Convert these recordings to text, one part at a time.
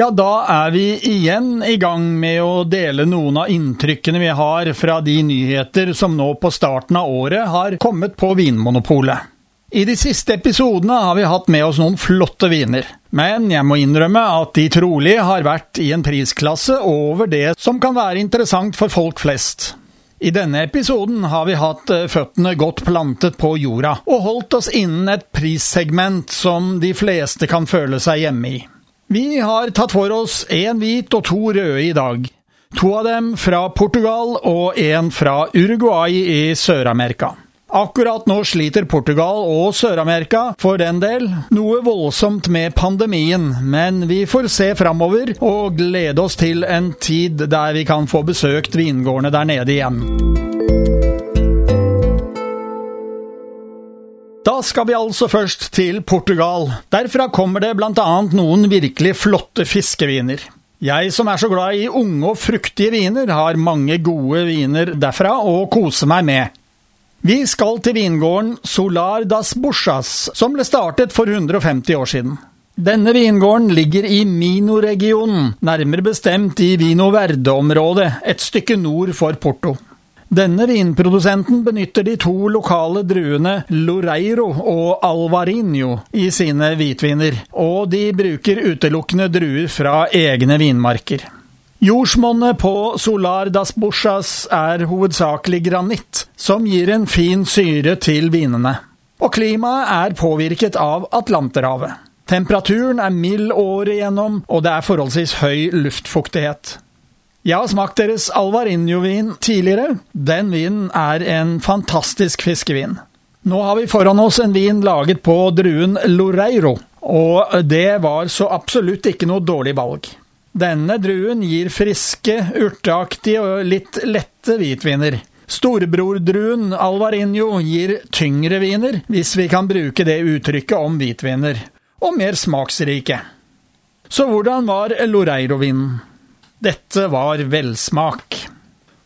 Ja, da er vi igjen i gang med å dele noen av inntrykkene vi har fra de nyheter som nå på starten av året har kommet på Vinmonopolet. I de siste episodene har vi hatt med oss noen flotte viner, men jeg må innrømme at de trolig har vært i en prisklasse over det som kan være interessant for folk flest. I denne episoden har vi hatt eh, føttene godt plantet på jorda, og holdt oss innen et prissegment som de fleste kan føle seg hjemme i. Vi har tatt for oss én hvit og to røde i dag. To av dem fra Portugal og én fra Uruguay i Sør-Amerika. Akkurat nå sliter Portugal og Sør-Amerika, for den del, noe voldsomt med pandemien, men vi får se framover og glede oss til en tid der vi kan få besøkt vingårdene der nede igjen. Da skal vi altså først til Portugal. Derfra kommer det blant annet noen virkelig flotte fiskeviner. Jeg som er så glad i unge og fruktige viner, har mange gode viner derfra å kose meg med. Vi skal til vingården Solar das Buchas, som ble startet for 150 år siden. Denne vingården ligger i Mino-regionen, nærmere bestemt i Vino Verde-området, et stykke nord for Porto. Denne vinprodusenten benytter de to lokale druene Loreiro og Alvarinho i sine hvitviner, og de bruker utelukkende druer fra egne vinmarker. Jordsmonnet på Solar das Buchas er hovedsakelig granitt, som gir en fin syre til vinene. Og klimaet er påvirket av Atlanterhavet. Temperaturen er mild året igjennom, og det er forholdsvis høy luftfuktighet. Jeg har smakt deres Alvarinho-vin tidligere. Den vinen er en fantastisk fiskevin. Nå har vi foran oss en vin laget på druen Loreiro, og det var så absolutt ikke noe dårlig valg. Denne druen gir friske, urteaktige og litt lette hvitviner. Storebrordruen Alvarinho gir tyngre viner, hvis vi kan bruke det uttrykket om hvitviner, og mer smaksrike. Så hvordan var Loreiro-vinen? Dette var velsmak.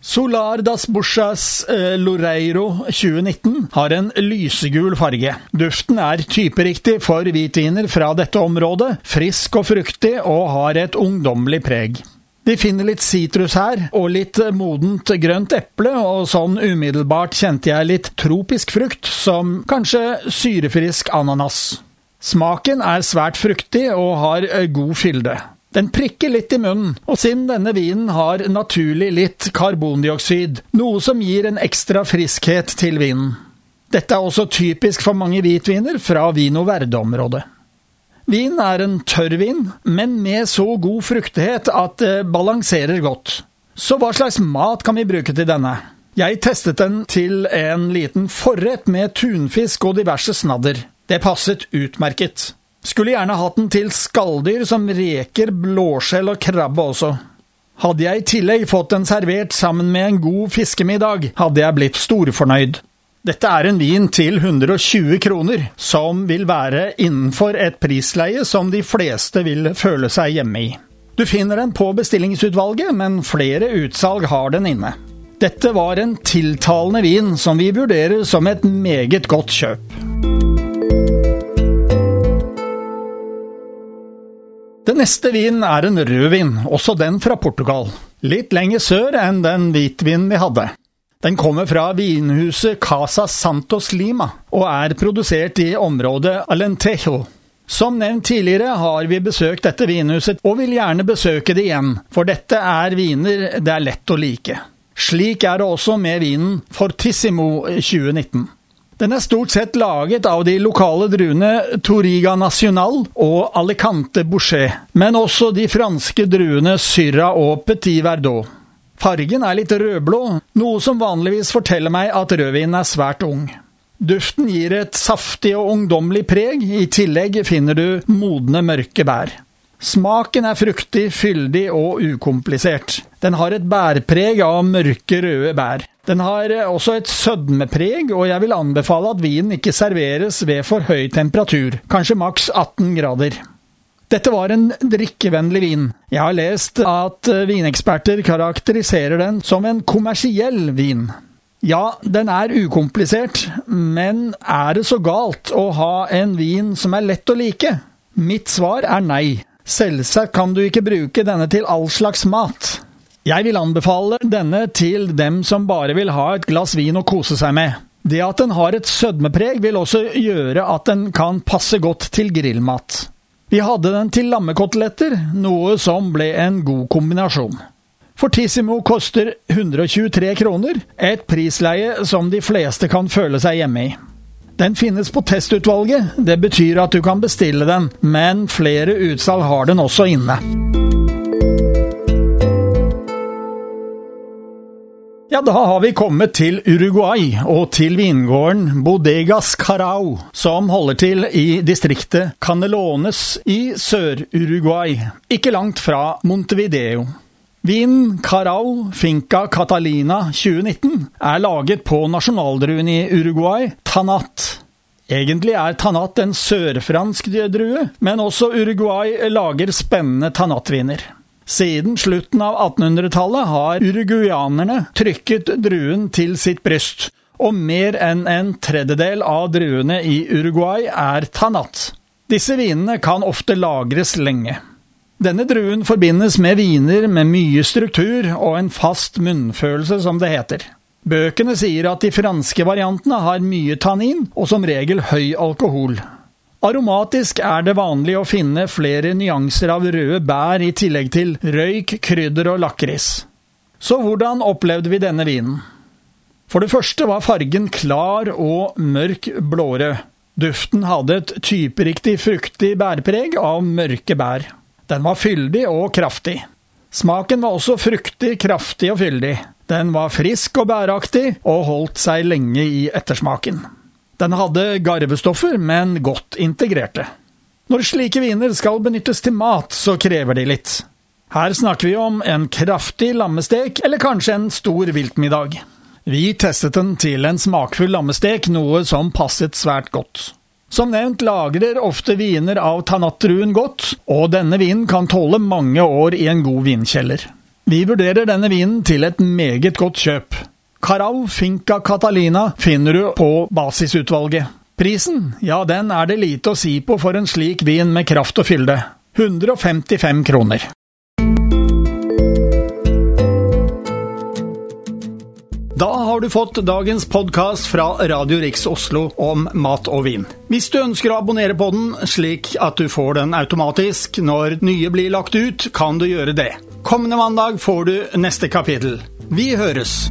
Solar das Buchas eh, Loreiro 2019 har en lysegul farge. Duften er typeriktig for hvitviner fra dette området, frisk og fruktig og har et ungdommelig preg. De finner litt sitrus her, og litt modent grønt eple, og sånn umiddelbart kjente jeg litt tropisk frukt, som kanskje syrefrisk ananas. Smaken er svært fruktig og har eh, god fylde. Den prikker litt i munnen, og siden denne vinen har naturlig litt karbondioksid, noe som gir en ekstra friskhet til vinen. Dette er også typisk for mange hvitviner fra Vino Verde-området. Vin er en tørrvin, men med så god fruktighet at det balanserer godt. Så hva slags mat kan vi bruke til denne? Jeg testet den til en liten forrett med tunfisk og diverse snadder. Det passet utmerket. Skulle gjerne hatt den til skalldyr som reker, blåskjell og krabbe også. Hadde jeg i tillegg fått den servert sammen med en god fiskemiddag, hadde jeg blitt storfornøyd. Dette er en vin til 120 kroner, som vil være innenfor et prisleie som de fleste vil føle seg hjemme i. Du finner den på bestillingsutvalget, men flere utsalg har den inne. Dette var en tiltalende vin som vi vurderer som et meget godt kjøp. Neste vin er en rødvin, også den fra Portugal. Litt lenger sør enn den hvitvinen vi hadde. Den kommer fra vinhuset Casa Santos Lima, og er produsert i området Alentejo. Som nevnt tidligere har vi besøkt dette vinhuset, og vil gjerne besøke det igjen, for dette er viner det er lett å like. Slik er det også med vinen Fortissimo 2019. Den er stort sett laget av de lokale druene Toriga National og Alicante Boucher, men også de franske druene Syrah og Petit Verdot. Fargen er litt rødblå, noe som vanligvis forteller meg at rødvinen er svært ung. Duften gir et saftig og ungdommelig preg, i tillegg finner du modne, mørke bær. Smaken er fruktig, fyldig og ukomplisert. Den har et bærpreg av mørke, røde bær. Den har også et sødmepreg, og jeg vil anbefale at vinen ikke serveres ved for høy temperatur, kanskje maks 18 grader. Dette var en drikkevennlig vin. Jeg har lest at vineksperter karakteriserer den som en kommersiell vin. Ja, den er ukomplisert, men er det så galt å ha en vin som er lett å like? Mitt svar er nei. Selvsagt kan du ikke bruke denne til all slags mat. Jeg vil anbefale denne til dem som bare vil ha et glass vin å kose seg med. Det at den har et sødmepreg vil også gjøre at den kan passe godt til grillmat. Vi hadde den til lammekoteletter, noe som ble en god kombinasjon. Fortissimo koster 123 kroner, et prisleie som de fleste kan føle seg hjemme i. Den finnes på testutvalget. Det betyr at du kan bestille den, men flere utsalg har den også inne. Ja, da har vi kommet til Uruguay og til vingården Bodegas Carau, som holder til i distriktet Canelones i Sør-Uruguay, ikke langt fra Montevideo. Vinen Carau Finca Catalina 2019 er laget på nasjonaldruen i Uruguay, Tanat. Egentlig er Tanat en sørfransk drue, men også Uruguay lager spennende Tanatviner. Siden slutten av 1800-tallet har uruguyanerne trykket druen til sitt bryst, og mer enn en tredjedel av druene i Uruguay er Tanat. Disse vinene kan ofte lagres lenge. Denne druen forbindes med viner med mye struktur og en fast munnfølelse, som det heter. Bøkene sier at de franske variantene har mye tannin og som regel høy alkohol. Aromatisk er det vanlig å finne flere nyanser av røde bær i tillegg til røyk, krydder og lakris. Så hvordan opplevde vi denne vinen? For det første var fargen klar og mørk blårød. Duften hadde et typeriktig fruktig bærpreg av mørke bær. Den var fyldig og kraftig. Smaken var også fruktig, kraftig og fyldig. Den var frisk og bæraktig, og holdt seg lenge i ettersmaken. Den hadde garvestoffer, men godt integrerte. Når slike viner skal benyttes til mat, så krever de litt. Her snakker vi om en kraftig lammestek, eller kanskje en stor viltmiddag. Vi testet den til en smakfull lammestek, noe som passet svært godt. Som nevnt lagrer ofte viner av tanatruen godt, og denne vinen kan tåle mange år i en god vinkjeller. Vi vurderer denne vinen til et meget godt kjøp. Carau Finca Catalina finner du på basisutvalget. Prisen, ja den er det lite å si på for en slik vin med kraft og fylde. 155 kroner. Da har du fått dagens podkast fra Radio Riks Oslo om mat og vin. Hvis du ønsker å abonnere på den, slik at du får den automatisk når nye blir lagt ut, kan du gjøre det. Kommende mandag får du neste kapittel. Vi høres!